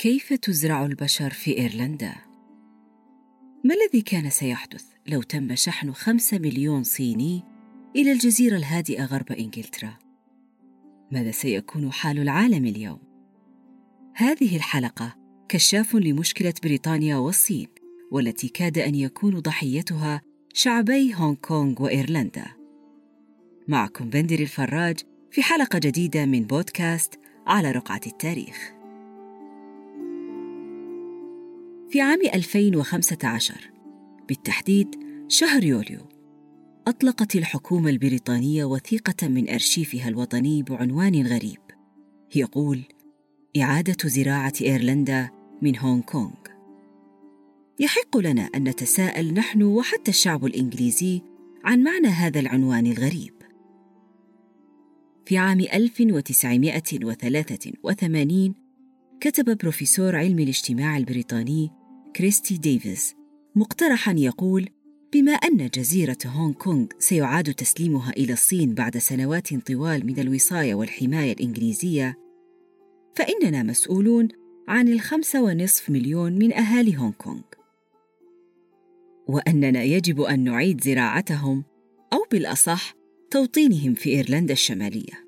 كيف تزرع البشر في إيرلندا؟ ما الذي كان سيحدث لو تم شحن خمسة مليون صيني إلى الجزيرة الهادئة غرب إنجلترا؟ ماذا سيكون حال العالم اليوم؟ هذه الحلقة كشاف لمشكلة بريطانيا والصين والتي كاد أن يكون ضحيتها شعبي هونغ كونغ وإيرلندا معكم بندر الفراج في حلقة جديدة من بودكاست على رقعة التاريخ في عام 2015 بالتحديد شهر يوليو أطلقت الحكومة البريطانية وثيقة من أرشيفها الوطني بعنوان غريب. يقول إعادة زراعة إيرلندا من هونغ كونغ. يحق لنا أن نتساءل نحن وحتى الشعب الإنجليزي عن معنى هذا العنوان الغريب. في عام 1983 كتب بروفيسور علم الاجتماع البريطاني كريستي ديفيس مقترحا يقول بما أن جزيرة هونغ كونغ سيعاد تسليمها إلى الصين بعد سنوات طوال من الوصاية والحماية الإنجليزية فإننا مسؤولون عن الخمسة ونصف مليون من أهالي هونغ كونغ. وأننا يجب أن نعيد زراعتهم أو بالأصح توطينهم في إيرلندا الشمالية.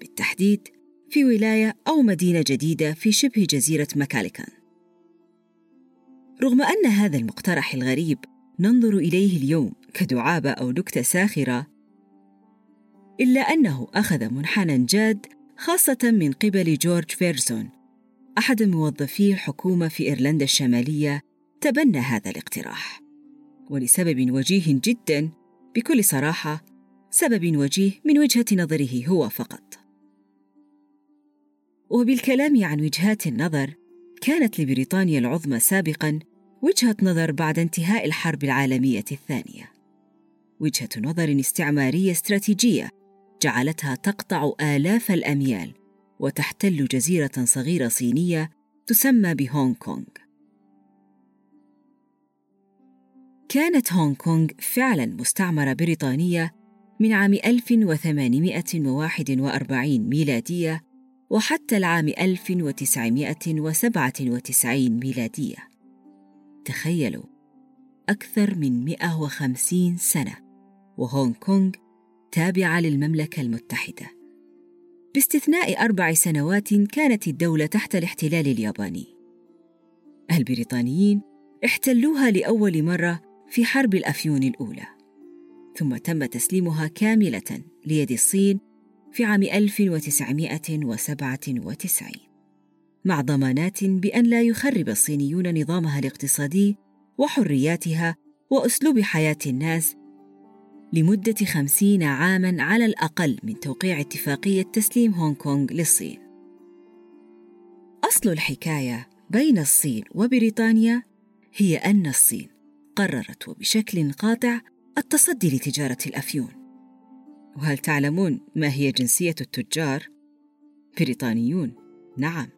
بالتحديد في ولاية أو مدينة جديدة في شبه جزيرة ماكاليكان رغم أن هذا المقترح الغريب ننظر إليه اليوم كدعابة أو نكتة ساخرة. إلا أنه أخذ منحنى جاد خاصة من قبل جورج فيرسون أحد موظفي الحكومة في إيرلندا الشمالية تبنى هذا الاقتراح. ولسبب وجيه جدا بكل صراحة سبب وجيه من وجهة نظره هو فقط. وبالكلام عن وجهات النظر كانت لبريطانيا العظمى سابقا وجهة نظر بعد انتهاء الحرب العالمية الثانية. وجهة نظر استعمارية استراتيجية جعلتها تقطع آلاف الأميال وتحتل جزيرة صغيرة صينية تسمى بهونغ كونغ. كانت هونغ كونغ فعلا مستعمرة بريطانية من عام 1841 ميلادية وحتى العام 1997 ميلادية. تخيلوا أكثر من 150 سنة وهونغ كونغ تابعة للمملكة المتحدة. باستثناء أربع سنوات كانت الدولة تحت الاحتلال الياباني. البريطانيين احتلوها لأول مرة في حرب الأفيون الأولى ثم تم تسليمها كاملة ليد الصين في عام 1997 مع ضمانات بأن لا يخرب الصينيون نظامها الاقتصادي وحرياتها وأسلوب حياة الناس لمدة خمسين عاماً على الأقل من توقيع اتفاقية تسليم هونغ كونغ للصين. أصل الحكاية بين الصين وبريطانيا هي أن الصين قررت وبشكل قاطع التصدي لتجارة الأفيون. وهل تعلمون ما هي جنسية التجار؟ بريطانيون؟ نعم.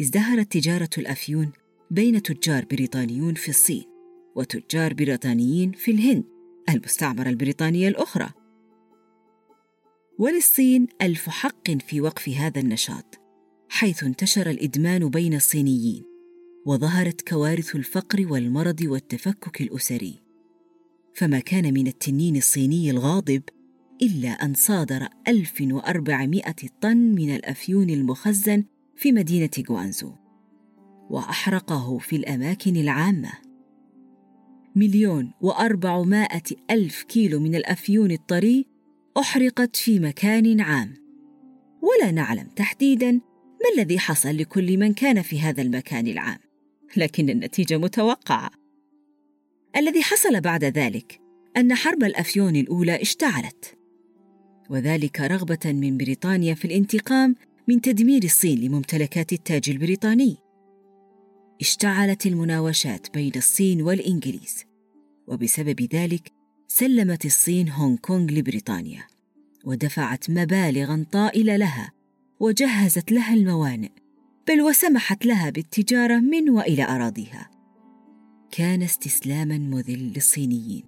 ازدهرت تجارة الأفيون بين تجار بريطانيون في الصين وتجار بريطانيين في الهند المستعمرة البريطانية الأخرى. وللصين ألف حق في وقف هذا النشاط حيث انتشر الإدمان بين الصينيين وظهرت كوارث الفقر والمرض والتفكك الأسري. فما كان من التنين الصيني الغاضب إلا أن صادر 1400 طن من الأفيون المخزن في مدينة غوانزو وأحرقه في الأماكن العامة. مليون وأربعمائة ألف كيلو من الأفيون الطري أحرقت في مكان عام. ولا نعلم تحديدا ما الذي حصل لكل من كان في هذا المكان العام لكن النتيجة متوقعة. الذي حصل بعد ذلك أن حرب الأفيون الأولى اشتعلت وذلك رغبة من بريطانيا في الانتقام من تدمير الصين لممتلكات التاج البريطاني. اشتعلت المناوشات بين الصين والإنجليز وبسبب ذلك سلمت الصين هونغ كونغ لبريطانيا ودفعت مبالغا طائلة لها وجهزت لها الموانئ بل وسمحت لها بالتجارة من وإلى أراضيها. كان استسلاما مذل للصينيين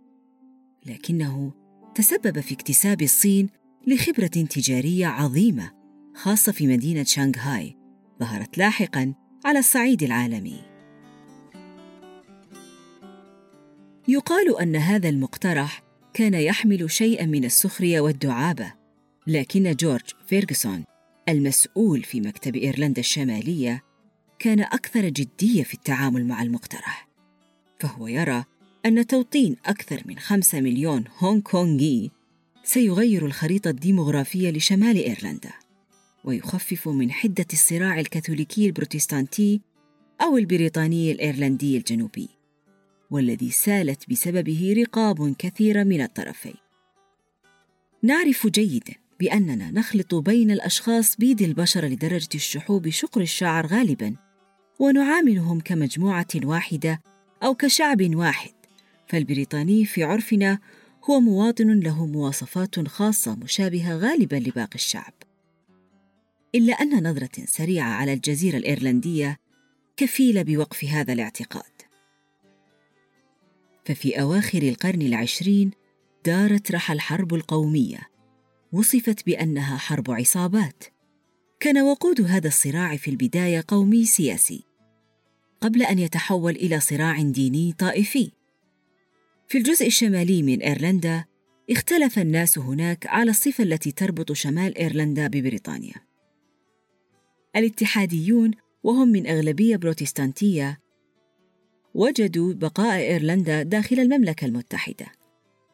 لكنه تسبب في اكتساب الصين لخبرة تجارية عظيمة خاصة في مدينة شانغهاي ظهرت لاحقا على الصعيد العالمي. يقال أن هذا المقترح كان يحمل شيئا من السخرية والدعابة لكن جورج فيرغسون المسؤول في مكتب إيرلندا الشمالية كان أكثر جدية في التعامل مع المقترح. فهو يرى أن توطين أكثر من خمسة مليون هونغ كونغي سيغير الخريطة الديمغرافيه لشمال إيرلندا. ويخفف من حدة الصراع الكاثوليكي البروتستانتي أو البريطاني الإيرلندي الجنوبي والذي سالت بسببه رقاب كثيره من الطرفين. نعرف جيدا بأننا نخلط بين الأشخاص بيد البشر لدرجة الشحوب شقر الشعر غالبا ونعاملهم كمجموعة واحدة أو كشعب واحد فالبريطاني في عرفنا هو مواطن له مواصفات خاصة مشابهة غالبا لباقي الشعب. إلا أن نظرة سريعة على الجزيرة الإيرلندية كفيله بوقف هذا الاعتقاد. ففي أواخر القرن العشرين دارت رحى الحرب القومية. وصفت بأنها حرب عصابات. كان وقود هذا الصراع في البداية قومي سياسي. قبل أن يتحول إلى صراع ديني طائفي. في الجزء الشمالي من إيرلندا اختلف الناس هناك على الصفة التي تربط شمال إيرلندا ببريطانيا. الاتحاديون وهم من أغلبية بروتستانتية وجدوا بقاء إيرلندا داخل المملكة المتحدة.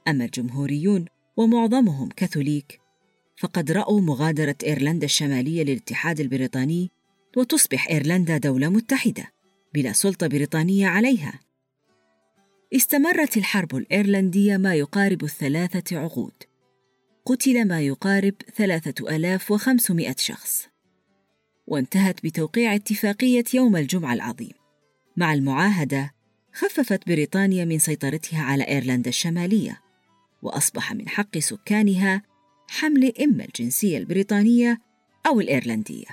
أما الجمهوريون ومعظمهم كاثوليك فقد رأوا مغادرة إيرلندا الشمالية للاتحاد البريطاني وتصبح إيرلندا دولة متحدة بلا سلطة بريطانية عليها. استمرت الحرب الإيرلندية ما يقارب الثلاثة عقود. قتل ما يقارب ثلاثة ألاف وخمسمائة شخص. وانتهت بتوقيع اتفاقية يوم الجمعة العظيم. مع المعاهدة خففت بريطانيا من سيطرتها على إيرلندا الشمالية وأصبح من حق سكانها حمل إما الجنسية البريطانية أو الإيرلندية.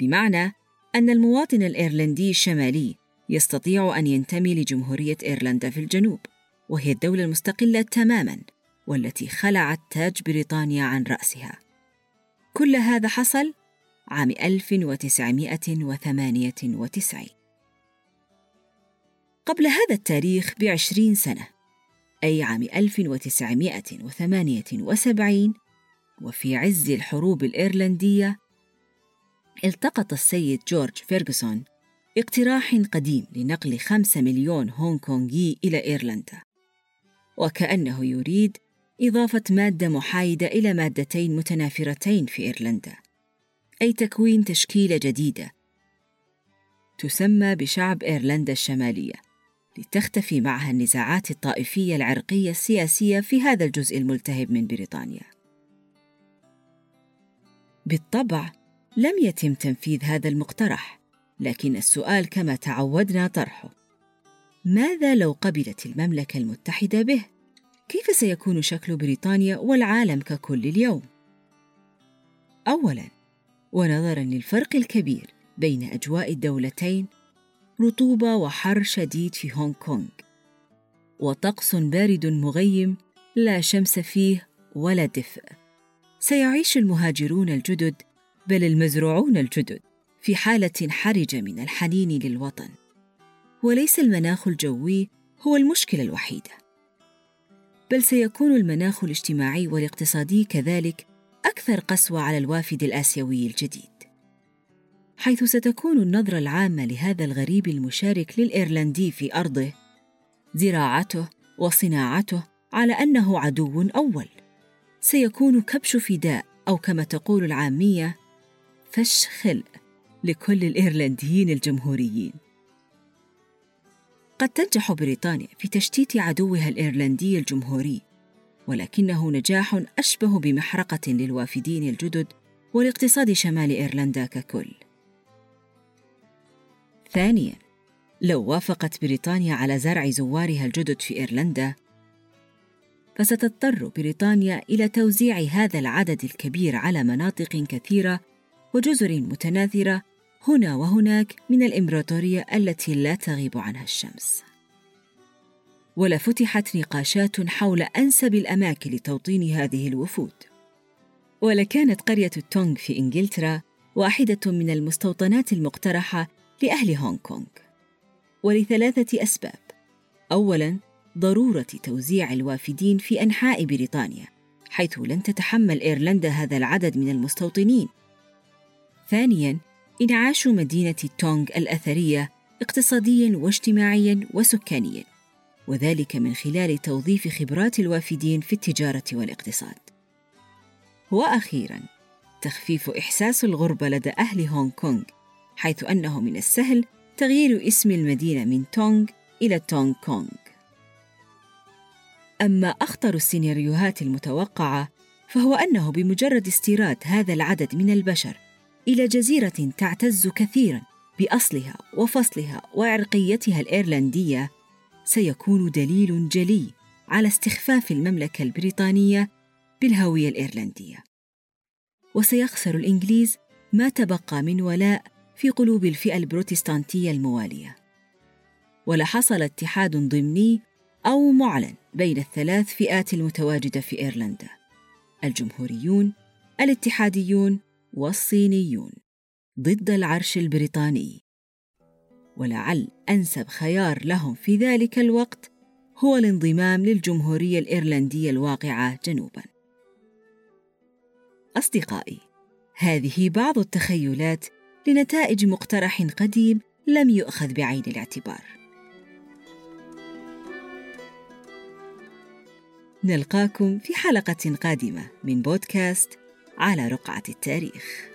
بمعنى أن المواطن الإيرلندي الشمالي يستطيع أن ينتمي لجمهورية إيرلندا في الجنوب وهي الدولة المستقلة تماماً والتي خلعت تاج بريطانيا عن رأسها. كل هذا حصل عام 1998 قبل هذا التاريخ بعشرين سنة أي عام 1978 وفي عز الحروب الإيرلندية التقط السيد جورج فيرغسون اقتراح قديم لنقل خمسة مليون هونغ كونغي إلى إيرلندا. وكأنه يريد إضافة مادة محايدة إلى مادتين متنافرتين في إيرلندا. أي تكوين تشكيلة جديدة. تسمى بشعب إيرلندا الشمالية لتختفي معها النزاعات الطائفية العرقية السياسية في هذا الجزء الملتهب من بريطانيا. بالطبع لم يتم تنفيذ هذا المقترح لكن السؤال كما تعودنا طرحه. ماذا لو قبلت المملكة المتحدة به؟ كيف سيكون شكل بريطانيا والعالم ككل اليوم؟ اولا ونظرا للفرق الكبير بين أجواء الدولتين رطوبة وحر شديد في هونغ كونغ وطقس بارد مغيم لا شمس فيه ولا دفء. سيعيش المهاجرون الجدد بل المزروعون الجدد في حالة حرجة من الحنين للوطن. وليس المناخ الجوي هو المشكلة الوحيدة بل سيكون المناخ الاجتماعي والاقتصادي كذلك أكثر قسوة على الوافد الآسيوي الجديد حيث ستكون النظرة العامة لهذا الغريب المشارك للإيرلندي في أرضه زراعته وصناعته على أنه عدو أول. سيكون كبش فداء أو كما تقول العامية فش خلق لكل الإيرلنديين الجمهوريين. قد تنجح بريطانيا في تشتيت عدوها الإيرلندي الجمهوري ولكنه نجاح أشبه بمحرقة للوافدين الجدد ولاقتصاد شمال إيرلندا ككل. ثانياً لو وافقت بريطانيا على زرع زوارها الجدد في إيرلندا فستضطر بريطانيا إلى توزيع هذا العدد الكبير على مناطق كثيرة وجزر متناثرة هنا وهناك من الإمبراطورية التي لا تغيب عنها الشمس. ولفتحت نقاشات حول أنسب الأماكن لتوطين هذه الوفود. ولكانت قرية التونغ في إنجلترا واحدة من المستوطنات المقترحة لأهل هونغ كونغ. ولثلاثة أسباب. أولاً ضرورة توزيع الوافدين في أنحاء بريطانيا حيث لن تتحمل إيرلندا هذا العدد من المستوطنين. ثانياً إنعاش مدينة تونغ الأثرية اقتصادياً واجتماعياً وسكانياً. وذلك من خلال توظيف خبرات الوافدين في التجارة والاقتصاد. وأخيراً تخفيف إحساس الغربة لدى أهل هونغ كونغ حيث أنه من السهل تغيير اسم المدينة من تونغ إلى تونغ كونغ. أما أخطر السيناريوهات المتوقعة فهو أنه بمجرد استيراد هذا العدد من البشر إلى جزيرة تعتز كثيراً بأصلها وفصلها وعرقيتها الإيرلندية سيكون دليل جلي على استخفاف المملكة البريطانية بالهوية الإيرلندية. وسيخسر الإنجليز ما تبقى من ولاء في قلوب الفئة البروتستانتية الموالية. ولا حصل اتحاد ضمني أو معلن بين الثلاث فئات المتواجدة في إيرلندا الجمهوريون الاتحاديون والصينيون ضد العرش البريطاني. ولعل أنسب خيار لهم في ذلك الوقت هو الانضمام للجمهورية الإيرلندية الواقعة جنوباً. أصدقائي، هذه بعض التخيلات لنتائج مقترح قديم لم يؤخذ بعين الاعتبار. نلقاكم في حلقة قادمة من بودكاست على رقعة التاريخ.